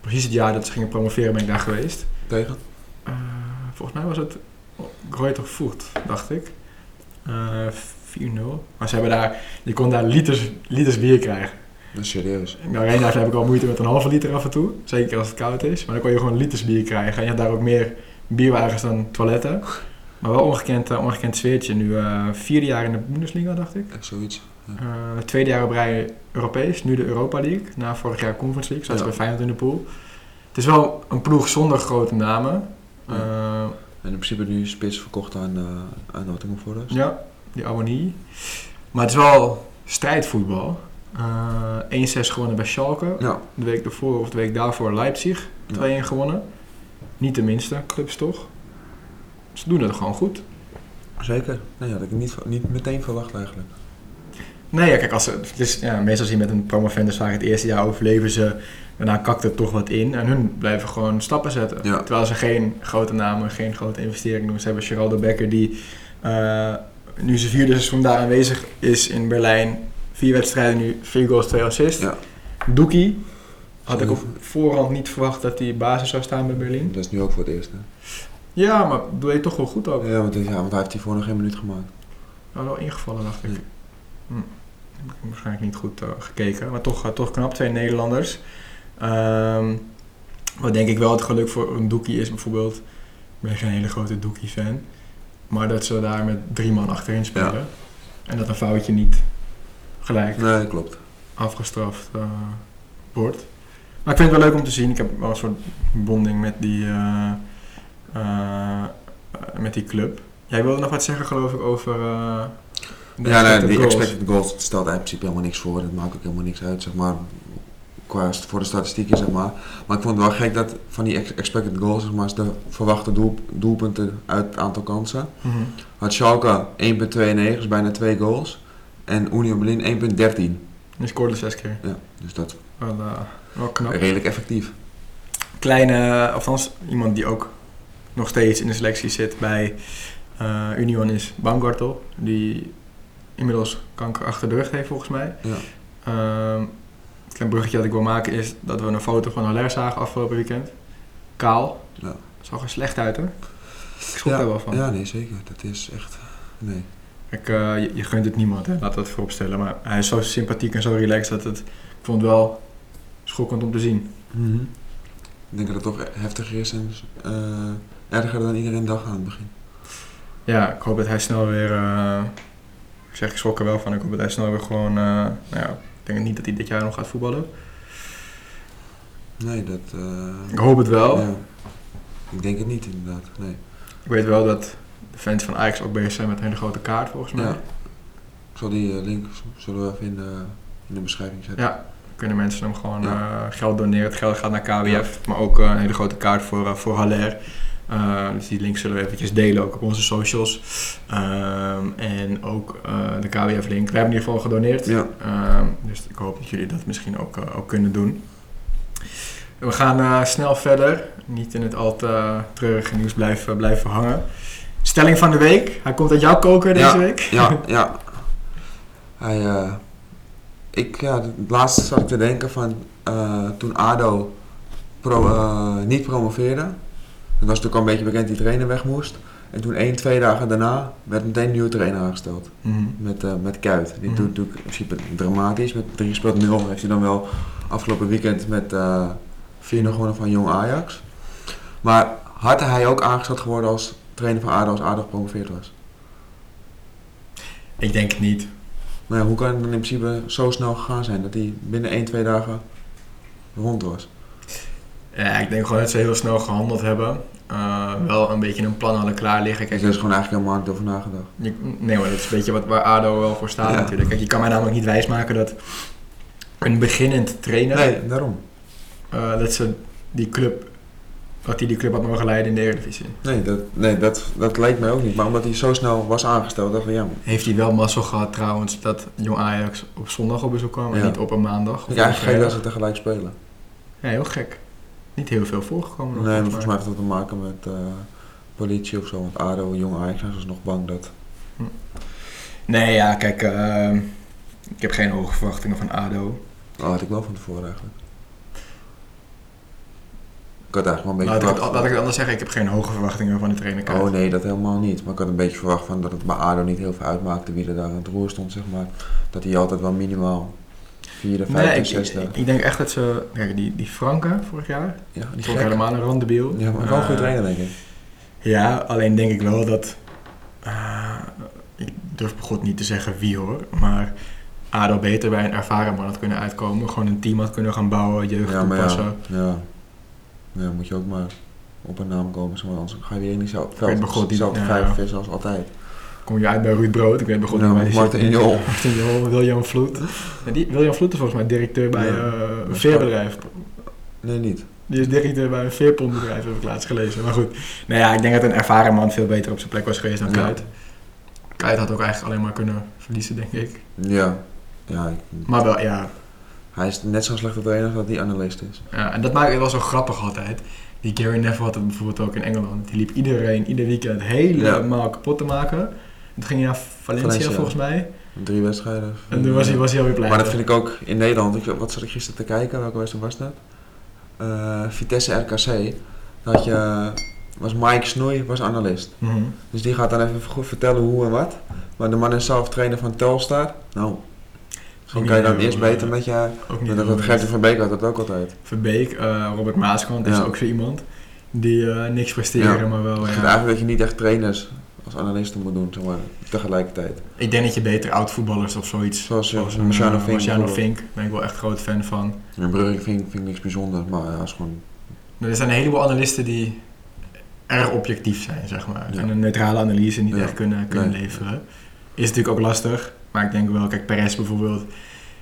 Precies het jaar dat ze gingen promoveren ben ik daar geweest. tegen? Eh, volgens mij was het Greuther Furt, dacht ik. Eh 4-0. Maar ze hebben daar, je kon daar liters, liters bier krijgen. Dat is serieus. In de arena heb ik al moeite met een halve liter af en toe. Zeker als het koud is. Maar dan kon je gewoon liters bier krijgen. En je had daar ook meer bierwagens dan toiletten. Maar wel ongekend, eh, ongekend sfeertje. Nu eh, vierde jaar in de Bundesliga, dacht ik. Echt zoiets. Eh, tweede jaar op rij Europees. Nu de Europa League. Na vorig jaar Conference League. Zaten Ja. bij Feyenoord in de pool. Het is wel een ploeg zonder grote namen. Ja. En in principe nu spits verkocht aan, aan Nottingham Forest. Ja, die Agonie. Maar het is wel strijdvoetbal. Eh 1-6 gewonnen bij Schalke. Ja, De week ervoor of de week daarvoor Leipzig. 2-1 gewonnen. Niet de minste clubs toch? Ze doen het gewoon goed. zeker. Nee, had ik niet, niet meteen verwacht eigenlijk. Nee, ja, kijk, als ze, het is, ja, meestal zie je met een promovendus vaak het eerste jaar overleven ze. Daarna kakt het toch wat in. En hun blijven gewoon stappen zetten. Ja. Terwijl ze geen grote namen, geen grote investeringen doen. Ze hebben Geraldo Becker die eh, nu zijn vierde seizoen daar aanwezig is in Berlijn. Vier wedstrijden nu, vier goals, twee assists. Ja. Doekie, Had ik op voorhand niet verwacht dat hij basis zou staan bij Berlin. Dat is nu ook voor het eerst. Hè? Ja, maar doe je toch wel goed ook. Ja, want, ja, want hij heeft hiervoor nog geen minuut gemaakt. Nou, wel ingevallen, dacht ik. Ja. Hm. Heb ik waarschijnlijk niet goed eh, gekeken. Maar toch, eh, toch knap, twee Nederlanders. Ehm, wat denk ik wel het geluk voor een Doekie is bijvoorbeeld. Ik ben geen hele grote Doekie-fan. Maar dat ze daar met drie man achterin spelen. En dat een foutje niet gelijk Nee, klopt. afgestraft eh, wordt. Maar ik vind het wel leuk om te zien. Ik heb wel een soort bonding met die, eh, eh, met die club. Jij wilde nog wat zeggen, geloof ik, over. de Ja, nee, expected die goals. expected goals stelt in principe helemaal niks voor. Dat maakt ook helemaal niks uit, zeg maar. Qua voor de statistieken, zeg maar. Maar ik vond het wel gek dat van die ex- expected goals, zeg maar, is de verwachte doel, doelpunten uit het aantal kansen. Mhm. Had Schalke 1.29, dus bijna twee goals. En Union Berlin 1.13. Die scoorde zes keer. Ja, dus dat knap. redelijk effectief. Kleine, althans iemand die ook nog steeds in de selectie zit bij eh, Union is Baumgartel. Die inmiddels kanker achter de rug heeft volgens mij. Ja. Ehm, een klein bruggetje dat ik wil maken is dat we een foto van Haller zagen afgelopen weekend. Kaal. Ja. Zag er slecht uit hoor. Ik schrok ja, daar wel van. Ja, nee, zeker. Dat is echt... Nee. Kijk, eh, je, je gunt het niemand, hè? laten we het vooropstellen. Maar hij is zo sympathiek en zo relaxed dat het... Ik vond het wel schokkend om te zien. Ik denk dat het toch heftiger is en eh, erger dan iedereen dacht aan het begin. Ja, ik hoop dat hij snel weer... eh, ik zeg, ik schrok er wel van. Ik hoop dat hij snel weer gewoon... eh, nou ja, ik denk niet dat hij dit jaar nog gaat voetballen. Nee, dat... Ik hoop het wel. Ja. Ik denk het niet, inderdaad. Nee. Ik weet wel dat de fans van Ajax ook bezig zijn met een hele grote kaart, volgens mij. Ja. Ik zal die link zullen we even in de, in de beschrijving zetten. Ja, kunnen mensen hem gewoon Ja. eh, geld doneren. Het geld gaat naar KWF, maar ook eh, een hele grote kaart voor, eh, voor Haller. Dus die link zullen we eventjes delen ook op onze socials. Ehm, en ook de KWF-link. We hebben in ieder geval gedoneerd. Ja. Ehm, dus ik hoop dat jullie dat misschien ook, ook kunnen doen. We gaan snel verder. Niet in het al te treurige nieuws blijven, blijven hangen. Stelling van de week. Hij komt uit jouw koker deze Ja, week. Ja, ja. Hij, ik, ja, het laatste zat ik te denken van eh, toen ADO pro, eh, niet promoveerde. Het was natuurlijk al een beetje bekend die trainer weg moest. En toen één, twee dagen daarna werd meteen een nieuwe trainer aangesteld. Mhm. Met, eh, met Kuit. Die Mhm. doet natuurlijk in principe dramatisch. Met 3 gespeeld 0 heeft hij dan wel afgelopen weekend met eh 4 gewonnen van Jong Ajax. Maar had hij ook aangesteld geworden als trainer van ADO als ADO gepromoveerd was? Ik denk niet. Maar ja, hoe kan het dan in principe zo snel gegaan zijn dat hij binnen 1, 2 dagen rond was? Ja, ik denk gewoon dat ze heel snel gehandeld hebben. Uh, wel een beetje een plan hadden klaar liggen. Kijk, er is gewoon eigenlijk helemaal niet over nagedacht. je, nee, maar dat is een beetje wat, waar ADO wel voor staat Ja. natuurlijk. Kijk, je kan mij namelijk niet wijsmaken dat een beginnend trainer, Nee, daarom. eh, dat ze die club, dat hij die club had mogen leiden in de Eredivisie. Nee, dat, nee dat, dat leek mij ook niet. Maar omdat hij zo snel was aangesteld, dacht ik, ja, Heeft hij wel mazzel gehad trouwens dat Jong Ajax op zondag op bezoek kwam en Ja. niet op een maandag. of op eigenlijk dat ze tegelijk spelen. Ja, heel gek. Niet heel veel voorgekomen. Nee, maar volgens mij heeft dat te maken met eh, politie of zo. Want ADO en Jong Ajax zijn dus nog bang dat... Nee, ja, kijk, eh, ik heb geen hoge verwachtingen van ADO. Dat had ik wel van tevoren eigenlijk. Ik had eigenlijk wel een beetje Laat ik, het, verwacht- laat ik het anders zeggen, ik heb geen hoge verwachtingen van de trainer. Oh nee, dat helemaal niet. Maar ik had een beetje verwacht van dat het bij ADO niet heel veel uitmaakte wie er daar aan het roer stond, zeg maar. Dat hij altijd wel minimaal vierde, Nee, vijfde, ik, zesde... ik, ik denk echt dat ze... Kijk, die, die Franke vorig jaar, ja, die ik helemaal een randebiel. Ja, maar wel een goede Eh, trainer, denk ik. Ja, alleen denk ik wel dat... eh, ik durf god niet te zeggen wie hoor, maar... ADO beter bij een ervaren man had kunnen uitkomen. Gewoon een team had kunnen gaan bouwen, jeugd Ja, toepassen. ja, ja. Ja, moet je ook maar op een naam komen, zeg maar. Anders ga je weer in diezelfde bij niet, diezelfde ja. vijf vissen als altijd. Kom je uit bij Ruud Brood, ik weet bij niet waar die Martin. Jol. Martin Jol, William Vloed. Ja, die, William Vloed is volgens mij directeur bij eh, een veerbedrijf. Nee, niet. Die is directeur bij een veerpondbedrijf, heb ik laatst gelezen. Maar goed, nou ja, ik denk dat een ervaren man veel beter op zijn plek was geweest dan. Kuit. Kuit had ook eigenlijk alleen maar kunnen verliezen, denk ik. Ja. Ja, ik- Maar wel, ja. Hij is net zo'n slechte trainer als dat hij analist is. ja en dat maakt het wel zo grappig altijd. Die Gary Neville had het bijvoorbeeld ook in Engeland. Die liep iedereen ieder weekend helemaal kapot te maken. En toen ging hij naar Valencia, Valencia. volgens mij. Drie wedstrijden. En toen was hij, was hij alweer blij. Maar dat vind ik ook in Nederland. Ik, wat zat ik gisteren te kijken? Welke wedstrijd was dat? eh, Vitesse RKC, dat je, was Mike Snoei was analist. Mhm. Dus die gaat dan even goed vertellen hoe en wat. Maar de man is zelf trainer van Telstar. Nou, dan kan je dan eerst beter met je... Niet Dat, Gertje van Beek had dat ook altijd. Verbeek, eh, Robert Maaskant is Ja. ook zo iemand die eh, niks presteren, Ja. maar wel... Ik ja. vind eigenlijk dat je niet echt trainers als analisten moet doen, zeg maar, tegelijkertijd. Ik denk dat je beter oud-voetballers of zoiets... Zoals, eh, een, Marciano eh, Vink Marciano bijvoorbeeld. Vink, ben ik wel echt groot fan van. En Brugge vind, vind ik niks bijzonders, maar ja, is gewoon... Er zijn een heleboel analisten die erg objectief zijn, zeg maar. Ja. En een neutrale analyse niet Ja. echt kunnen, kunnen Nee. leveren. Is natuurlijk ook lastig. Maar ik denk wel, kijk, Perez bijvoorbeeld,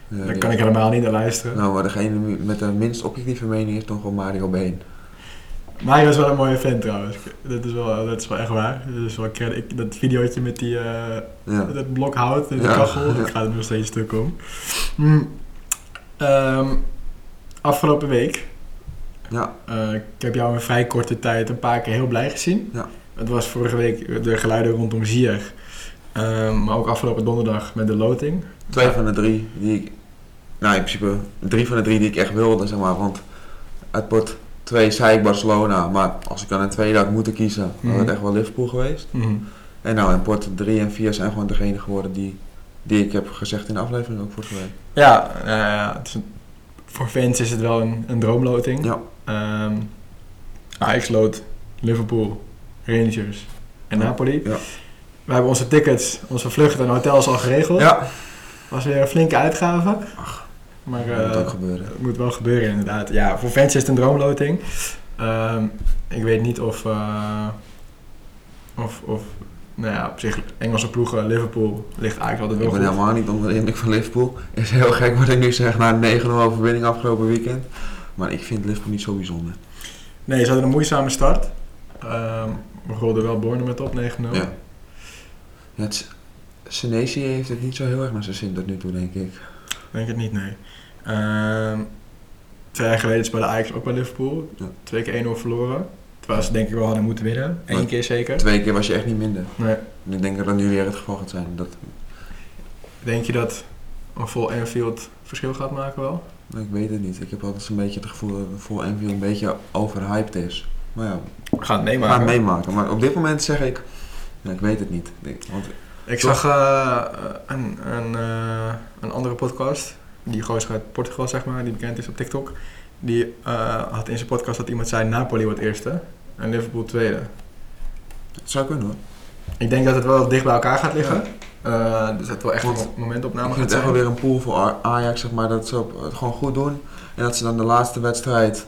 ja, daar kan ik helemaal niet naar luisteren. Nou, maar degene met de minst objectieve mening is toch wel Mario Been. Mario is wel een mooie fan trouwens. Dat is wel, dat is wel echt waar. Dat, is wel, ik, dat videootje met die, Ja. dat blok hout en de Ja, kachel, ja. dat gaat er nog steeds stuk om. Hm. Ehm, afgelopen week, Ja, eh, ik heb jou in vrij korte tijd een paar keer heel blij gezien. Ja. Het was vorige week de geluiden rondom Ziyech. Ehm, maar ook afgelopen donderdag met de loting. twee van de drie die ik... Nou, in principe drie van de drie die ik echt wilde, zeg maar. Want uit pot 2 zei ik Barcelona, maar als ik dan een tweede had moeten kiezen, had Mhm. het echt wel Liverpool geweest. Mhm. En nou, in pot 3 en 4 zijn gewoon degene geworden die, die ik heb gezegd in de aflevering ook vorige week. Ja, ja, het is een- voor fans is het wel een, een droomloting. Ja. Ehm, Ajax lood, Liverpool, Rangers en Ja. Napoli. Ja. We hebben onze tickets, onze vluchten en hotels al geregeld. Ja, Was weer een flinke uitgave. Maar dat eh, moet ook gebeuren. het moet wel gebeuren inderdaad. Ja, voor fans is het een droomloting. Ehm, ik weet niet of, eh, of, of nou ja, op zich Engelse ploegen, Liverpool, ligt eigenlijk altijd wel Ik ben goed. helemaal niet onder de indruk van Liverpool. Is heel gek wat ik nu zeg na een 9-0 overwinning afgelopen weekend. Maar ik vind Liverpool niet zo bijzonder. Nee, ze hadden een moeizame start. Ehm we rolden wel Bournemouth op 9-0. Ja. Het, Senesi heeft het niet zo heel erg naar zijn zin tot nu toe, denk ik. Denk het niet, nee. Ehm, twee jaar geleden speelde Ajax ook bij Liverpool. Ja. Twee keer 1-0 verloren. Terwijl ze denk ik wel hadden moeten winnen. Eén Maar- keer zeker. Twee keer was je echt niet minder. Nee. En ik denk dat dat nu weer het geval gaat zijn. Dat, Denk je dat een vol Anfield verschil gaat maken wel? ik weet het niet. Ik heb altijd een beetje het gevoel dat het voor Enfield een beetje overhyped is. Maar ja, We gaan het we gaan meemaken. het meemaken. Maar op dit moment zeg ik, ja, ik weet het niet. Ik- Want Ik Toch? zag eh, een, een, eh, een andere podcast, die gozer uit Portugal zeg maar, die bekend is op TikTok. Die eh, had in zijn podcast dat iemand zei Napoli wordt eerste en Liverpool tweede. het zou kunnen hoor. Ik denk dat het wel dicht bij elkaar gaat liggen. Eh, dus het wel echt een momentopname gaat vind het echt zijn. wel weer een pool voor Ajax, zeg maar, dat ze op- het gewoon goed doen. En dat ze dan de laatste wedstrijd,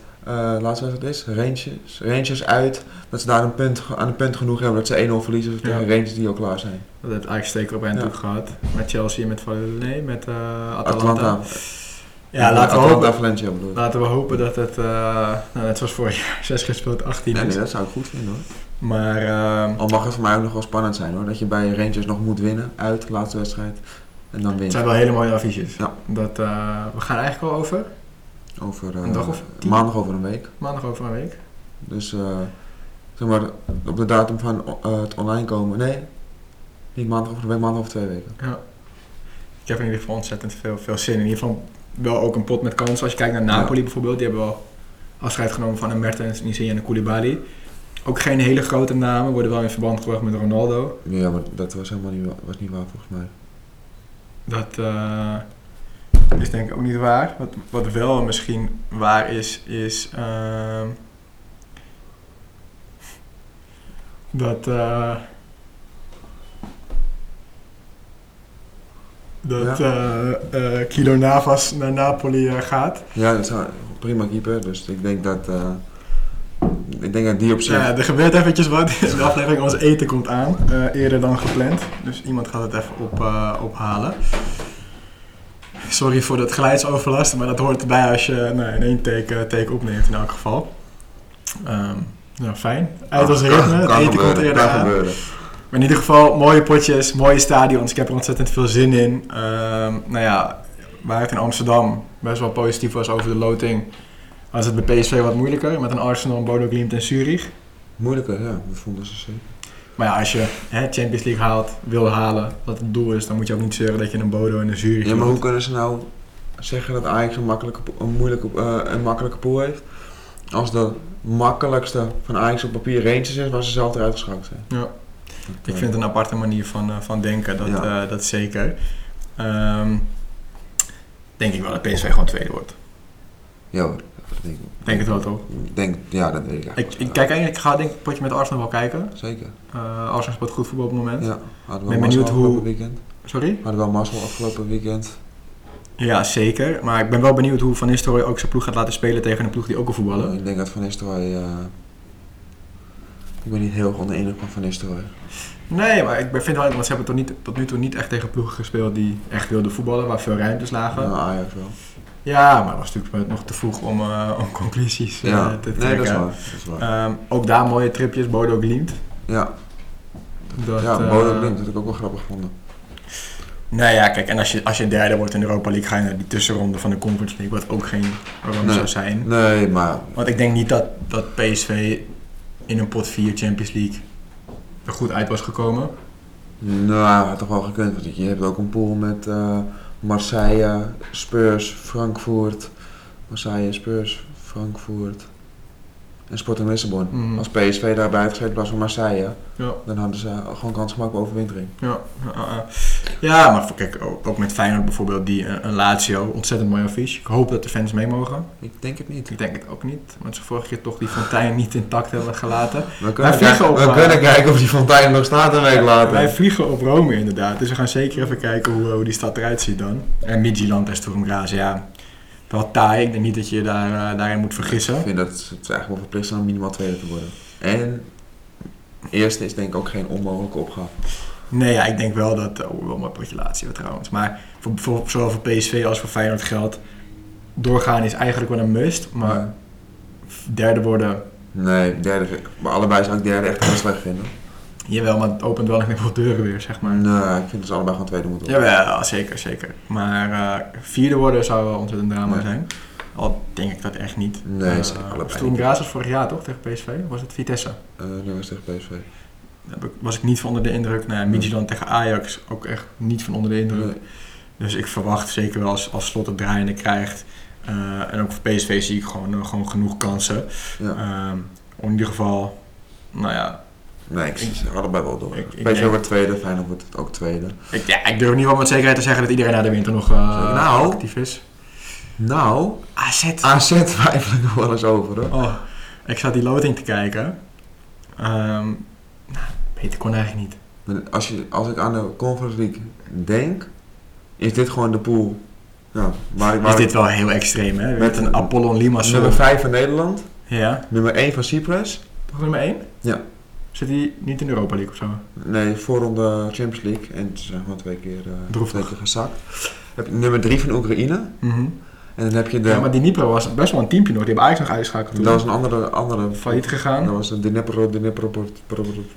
laatste wedstrijd is, Rangers, Rangers uit, dat ze daar een punt, aan een punt genoeg hebben dat ze 1-0 verliezen tegen Ja. Rangers die al klaar zijn. Dat heeft Ajax zeker op hen Ja. natuurlijk gehad. Met Chelsea, met nee, met eh, Atalanta. Atlanta. Ja, laten we, hopen, Valencia laten we hopen dat het, eh, nou, net zoals vorig jaar, 6 gespeeld, 18 Nee, is. nee, dat zou ik goed vinden hoor. Maar ehm, Al mag het voor mij ook nog wel spannend zijn hoor. Dat je bij Rangers nog moet winnen uit de laatste wedstrijd. En dan het wint. zijn wel hele mooie affiches. Ja. Dat, eh, we gaan eigenlijk al over, Over, eh, Een dag of tien? maandag over een week. maandag over een week. Dus eh, zeg maar op de datum van eh, het online komen. Nee, niet maandag over een week, maandag over twee weken. Ja. Ik heb in ieder geval ontzettend veel, veel zin. In ieder geval wel ook een pot met kansen. Als je kijkt naar Napoli bijvoorbeeld, die hebben wel afscheid genomen van een Mertens, Insigne en een Koulibaly. Ook geen hele grote namen, worden wel in verband gebracht met Ronaldo. Ja, maar dat was helemaal niet, wa- was niet waar volgens mij. Dat eh, is denk ik ook niet waar. Wat, wat wel misschien waar is, is ehm, dat, eh, dat eh eh, Kilo Navas naar Napoli eh, gaat. Ja, dat is een prima keeper. Dus ik denk dat, eh, ik denk dat die op zich... Ja, er gebeurt eventjes wat. De aflevering Ons Eten komt aan, eh, eerder dan gepland. Dus iemand gaat het even op, eh, ophalen. Sorry voor dat geluidsoverlast, maar dat hoort erbij als je nou, in één take, eh, take opneemt in elk geval. Nou, fijn. Uit Kan- ritme, het eten komt eerder aan. Maar in ieder geval, mooie potjes, mooie stadions. Ik heb er ontzettend veel zin in. Ehm, nou ja, waar het in Amsterdam best wel positief was over de loting, was het bij PSV wat moeilijker. Met een Arsenal, Bodo Glimt en Zurich. Moeilijker, ja. Dat vonden ze zeker. Maar ja, als je hè, Champions League haalt, wil halen, wat het doel is, dan moet je ook niet zeuren dat je een Bodo en een Zurich Ja, maar hoe kunnen ze nou zeggen dat Ajax een, makkelijke, een, moeilijke, eh, een makkelijke pool heeft? als de makkelijkste van Ajax op papier Rangers is, waar ze zelf eruit geschakeld zijn. Ja. Ik vind het een aparte manier van, eh, van denken, dat, Ja. eh, dat zeker. Ehm, denk ik wel dat PSV gewoon tweede wordt. Ja hoor. dat Denk, Ik denk het wel toch? Denk, ja, dat weet ik Ik, eigenlijk. ik kijk eigenlijk, ik ga denk ik potje met Arsenal wel kijken. Zeker. Eh Arsenal speelt goed voetbal op het moment. Ja, hadden Ben we benieuwd mazzel afgelopen hoe- weekend. Sorry? Hadden wel mazzel afgelopen weekend. Ja, zeker. Maar ik ben wel benieuwd hoe Van Nistelrooy ook zijn ploeg gaat laten spelen tegen een ploeg die ook al voetballen. Ik denk dat Van Nistelrooy... eh, ik ben niet heel erg onder de indruk van Van Nistelrooy. Nee, maar ik ben- vind wel, want ze hebben tot, niet, tot nu toe niet echt tegen ploegen gespeeld die echt wilden voetballen, waar veel ruimtes lagen. Ja, Ajax wel. Ja, maar het was natuurlijk nog te vroeg om, eh, om conclusies eh, Ja, te nee, trekken. dat is waar. Dat is waar. Ehm, ook daar mooie tripjes, Bodo Glimt. ja, Dat, ja eh, Bodo Glimt had ik ook wel grappig gevonden. Nou ja, kijk, en als je, als je derde wordt in de Europa League, ga je naar die tussenronde van de Conference League, wat ook geen Nee. zou zijn. Nee, maar Want ik denk niet dat, dat PSV in een pot 4 Champions League er goed uit was gekomen. nou, had toch wel gekund. Want je hebt ook een pool met eh, Marseille, Spurs, Frankfurt. Marseille, Spurs, Frankfurt en Sporting Lissabon. Mhm. Als PSV daarbij had gezeten in plaats van Marseille, Ja, dan hadden ze gewoon kans gemaakt op overwintering. ja, ja, maar kijk, ook, ook met Feyenoord bijvoorbeeld, die een, een Lazio, ontzettend mooi affiche. Ik hoop dat de fans mee mogen. Ik denk het niet. Ik denk het ook niet, want ze vorige keer toch die fontein niet intact hebben gelaten. We kunnen, vliegen kijken, op, we eh, kunnen kijken of die fontein nog staat een week later. Wij vliegen op Rome inderdaad, dus we gaan zeker even kijken hoe, hoe die stad eruit ziet dan. En Midtjylland en Sturm Graz, ja, wel taai. Ik denk niet dat je je daar, eh, daarin moet vergissen. Ik vind dat het eigenlijk wel verplicht zijn om minimaal tweede te worden. En eerste is denk ik ook geen onmogelijke opgave. Nee, ja, ik denk wel dat... Oh, wel een mooi potje trouwens. Maar voor, voor, zowel voor PSV als voor Feyenoord geldt... Doorgaan is eigenlijk wel een must. Maar Ja. derde worden... Nee, derde, maar allebei zou ik derde echt heel slecht vinden. Jawel, maar het opent wel nog wel deuren weer, zeg maar. Nee, ik vind dat ze allebei gewoon tweede moeten worden. Jawel, zeker, zeker. Maar eh, vierde worden zou wel ontzettend drama Ja. zijn. Al denk ik dat echt niet. Nee, Uh, ze allebei niet. Graz was vorig jaar toch tegen PSV? Of was het Vitesse? Eh, nu was tegen PSV. Daar was ik niet van onder de indruk. Nou, ja, Midtjylland tegen Ajax ook echt niet van onder de indruk. Nee. Dus ik verwacht zeker wel als, als Slot het draaiende krijgt. eh, en ook voor PSV zie ik gewoon, eh, gewoon genoeg kansen. Ja. Ehm, in ieder geval, nou ja, Nee, ik zie ze allebei wel door. Denk- wordt tweede, Feyenoord wordt ook tweede. ik, ja, ik durf niet wel met zekerheid te zeggen dat iedereen na de winter nog eh, Zeker. Nou. actief is. Nou, AZ. AZ twijfel ik nog wel eens over hoor. Oh, ik zat die loting te kijken. Ehm nou, beter kon eigenlijk niet. Als, je, als ik aan de Conference League denk, is dit gewoon de pool. Ja, waar, waar Is dit wel heel extreem, hè? Met Met een Apollon Limassol. nummer 5 van Nederland, Ja, nummer 1 van Cyprus. toch nummer 1? Ja. Zit hij niet in de Europa League of zo? Nee, voorronde Champions League. En ze zijn gewoon twee keer, Droevig. twee keer gezakt. Heb je nummer 3 van Oekraïne. Mhm. En dan heb je de... Ja, maar die Nipro was best wel een teampje nog. Die hebben Ajax nog uitgeschakeld toen. dat was een andere... andere failliet gegaan. Dat was de Dnipro... Dnipro,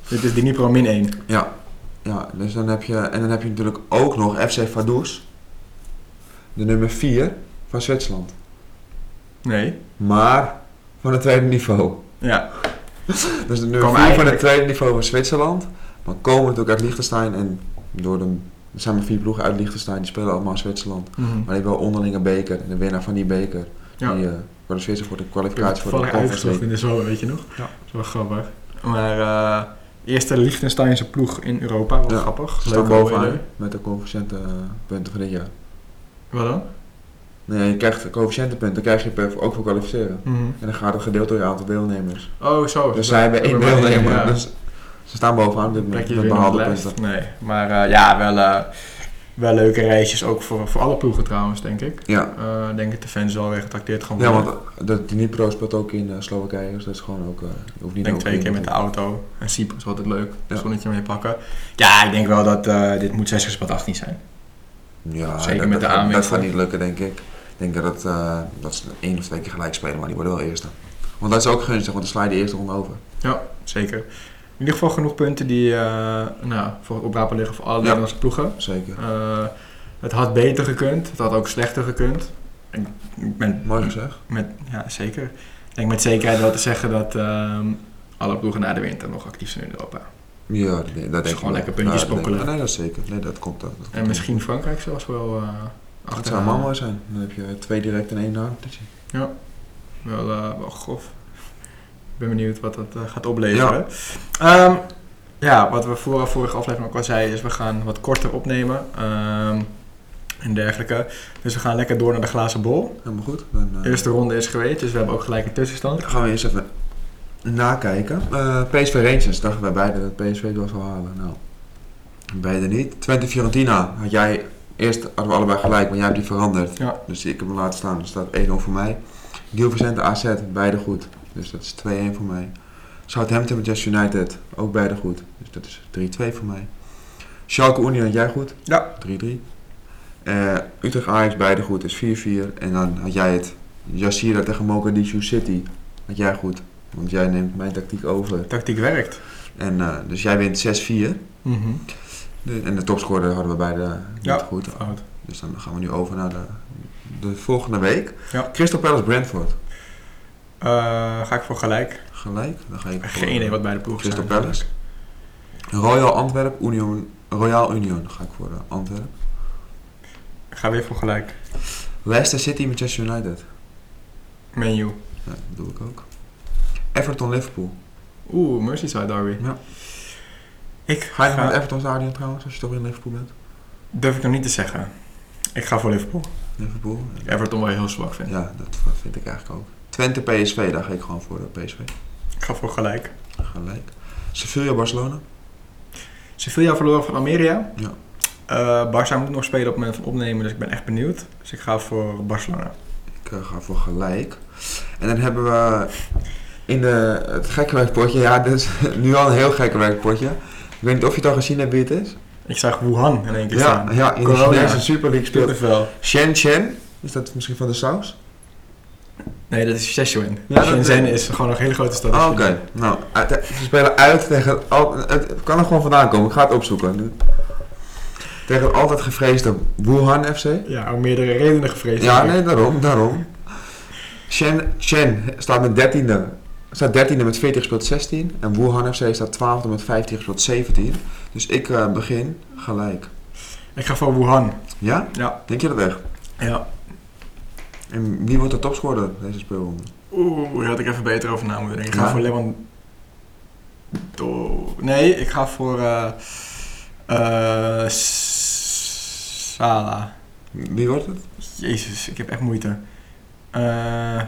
Dit is die Nipro min 1. ja. ja, dus dan heb je... En dan heb je natuurlijk ook nog FC Vaduz. De nummer 4 van Zwitserland. Nee. Maar van het tweede niveau. Ja. Dus de nummer 4 Komen van het tweede niveau van Zwitserland. Maar komen natuurlijk uit Liechtenstein. En door de... Er zijn maar vier ploegen uit Liechtenstein. Die spelen allemaal in Zwitserland. Mhm. Maar die hebben wel onderlinge beker. En de winnaar van die beker. Ja. Die uh, kwalificeert zich voor de kwalificatie voor de Conference in de zomer, weet je nog? Ja. Dat is wel grappig. Maar eh eerste Liechtensteinse ploeg in Europa. Wel Ja. grappig. Ze staan Leuk bovenaan met de coëfficiënten punten van dit jaar. Wat dan? Nee, je krijgt coëfficiëntenpunten, krijg je per, ook voor kwalificeren. Mhm. En dan gaat het gedeeld door je aantal deelnemers. Oh, zo. Dus zij hebben één deelnemer. ja. Dus ze staan bovenaan dit moment met behaalde punten. Nee, maar eh, ja, wel, eh, wel leuke reisjes. Ook voor, voor alle ploegen trouwens, denk ik. Ja. Eh, denk ik de fans wel weer getacteerd gaan Ja, worden. want de Dnipro speelt ook in Slowakije, dus dat is gewoon ook... je hoeft Ik niet denk twee keer met de auto. En Cyprus is altijd leuk. Ja. Zonnetje mee pakken. Ja, ik denk wel dat dit moet 6 gespeeld 18 zijn. Ja, Zeker dat, met de dat, Dat gaat niet lukken, denk ik. Ik denk dat, eh, dat ze één of twee keer gelijk spelen, maar die worden wel eerste. Want dat is ook gunstig, want dan sla je de eerste ronde over. Ja, zeker. In ieder geval genoeg punten die eh, nou, voor het oprapen liggen voor alle Ja. Nederlandse ploegen. Zeker. Eh, het had beter gekund. Het had ook slechter gekund. Ik, ik ben Mooi gezegd. met, ja, zeker. Ik denk met zekerheid wel te zeggen dat ehm, alle ploegen na de winter nog actief zijn in Europa. Ja, dat, denk ik gewoon wel. lekker puntjes Ja. Nee, dat zeker. Nee, dat komt. Dat, dat komt En misschien Frankrijk zelfs wel eh Dat achteraan. zou maar mooi zijn. Dan heb je twee direct in één na. Wel, eh, wel grof. Ik ben benieuwd wat dat eh, gaat opleveren. Ja. ja, wat we voor, vorige aflevering ook al zeiden is we gaan wat korter opnemen. Ehm, en dergelijke. Dus we gaan lekker door naar de glazen bol. Helemaal goed. Dan, de eerste ronde is geweest, dus we hebben ook gelijk een tussenstand. Dan gaan we eerst even nakijken. Uh, PSV Rangers, dachten wij beiden dat PSV het wel zou halen. Nou, beide niet. Twente Fiorentina had jij eerst hadden we allebei gelijk, maar jij hebt die veranderd. Ja. Dus ik heb hem laten staan. Er staat 1-0 voor mij. Gil Vicente AZ, beide goed. Dus dat is 2-1 voor mij. Southampton Manchester United, ook beide goed. Dus dat is 3-2 voor mij. Schalke had jij goed? Ja. 3-3. Uh, Utrecht Ajax, beide goed, is 4-4. En dan had jij het Yassira tegen Mogadishu City. Had jij goed. Want jij neemt mijn tactiek over. Tactiek werkt. En, uh, dus jij wint 6-4. Mm -hmm. En de topscorer hadden we beide niet ja, goed. Fout. Dus dan gaan we nu over naar de, de volgende week. Ja. Crystal Palace Brentford. Uh, ga ik voor gelijk. Gelijk? Dan ga ik voor Geen idee wat bij de ploeg Crystal Palace. Royal Antwerp, Union, Royal Union ga ik voor uh, Antwerp. Ik ga weer voor gelijk. Leicester City, Manchester United. Menu. Ja, dat doe ik ook. Everton Liverpool. Oeh, Merseyside derby. Ja. Ik ga je naar het Everton Stadion trouwens, als je toch in Liverpool bent? Durf ik nog niet te zeggen. Ik ga voor Liverpool. Liverpool. Ik Everton wel heel zwak vind. Ja, dat vind ik eigenlijk ook. Twente PSV, daar ga ik gewoon voor de PSV. Ik ga voor gelijk. Gelijk. Sevilla Barcelona. Sevilla verloren van Almeria. Ja. Uh, Barça moet nog spelen op het moment van opnemen, dus ik ben echt benieuwd. Dus ik ga voor Barcelona. Ik uh, ga voor gelijk. En dan hebben we in de, het gekke werkpotje, ja, dus nu al een heel gekke werkpotje. Weet niet of je het al gezien hebt wie het is. Ik zag Wuhan in één keer ja, staan. Ja, in Corona. de Chinese Super League speelt wel. Shenzhen. Is dat misschien van de saus? Nee, dat is Sichuan. Ja, Shenzhen dat- is gewoon een hele grote stad. Oh, Oké, nou, ze spelen uit tegen... Het, het kan er gewoon vandaan komen, ik ga het opzoeken. Tegen het altijd gevreesde Wuhan FC. Ja, om meerdere redenen gevreesd. Ja, nee, daarom, daarom. Shen, Shen staat met 13e. Staat 13e met 40 gespeeld 16. En Wuhan FC staat 12e met 15 gespeeld 17. Dus ik eh, begin gelijk. Ik ga voor Wuhan. Ja? Ja. Denk je dat echt? Ja. En wie wordt de topscorer deze speelronde? Oeh, daar had ik even beter over na moeten denken. Ik ga Ja? voor Lewand... Nee, ik ga voor... eh eh, Sala. Wie wordt het? Jezus, ik heb echt moeite. Eh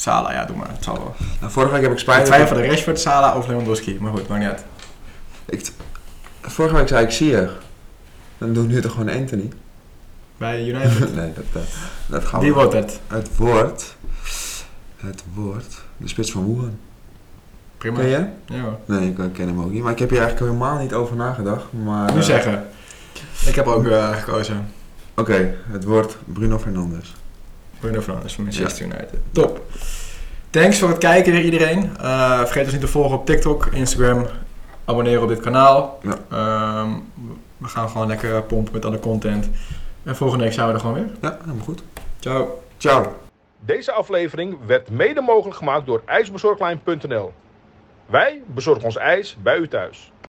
Sala, ja, doe maar. Het zal wel. Nou, vorige week heb ik Ik spijt. twijfel de Rashford, Sala of Lewandowski. Maar goed, maakt niet uit. Ik, vorige week zei ik Sier. Dan doe ik nu toch gewoon Anthony? Bij United. nee, dat, dat, dat gaan Wie wordt het? Het wordt... Het wordt... De spits van Wuhan. Prima. Ken je? Ja. hoor. Nee, ik ken hem ook niet. Maar ik heb hier eigenlijk helemaal niet over nagedacht. Maar, Nu eh, zeggen. Ik heb ook eh, gekozen. Oké, het wordt Bruno Fernandes. Bruno Fernandes van Manchester United. Top. Thanks voor het kijken weer iedereen. Eh, vergeet ons niet te volgen op TikTok, Instagram. Abonneren op dit kanaal. Ja. Ehm, we gaan gewoon lekker pompen met alle content. En volgende week zijn we er gewoon weer. Ja, helemaal goed. Ciao. Ciao. Deze aflevering werd mede mogelijk gemaakt door ijsbezorglijn.nl. Wij bezorgen ons ijs bij u thuis.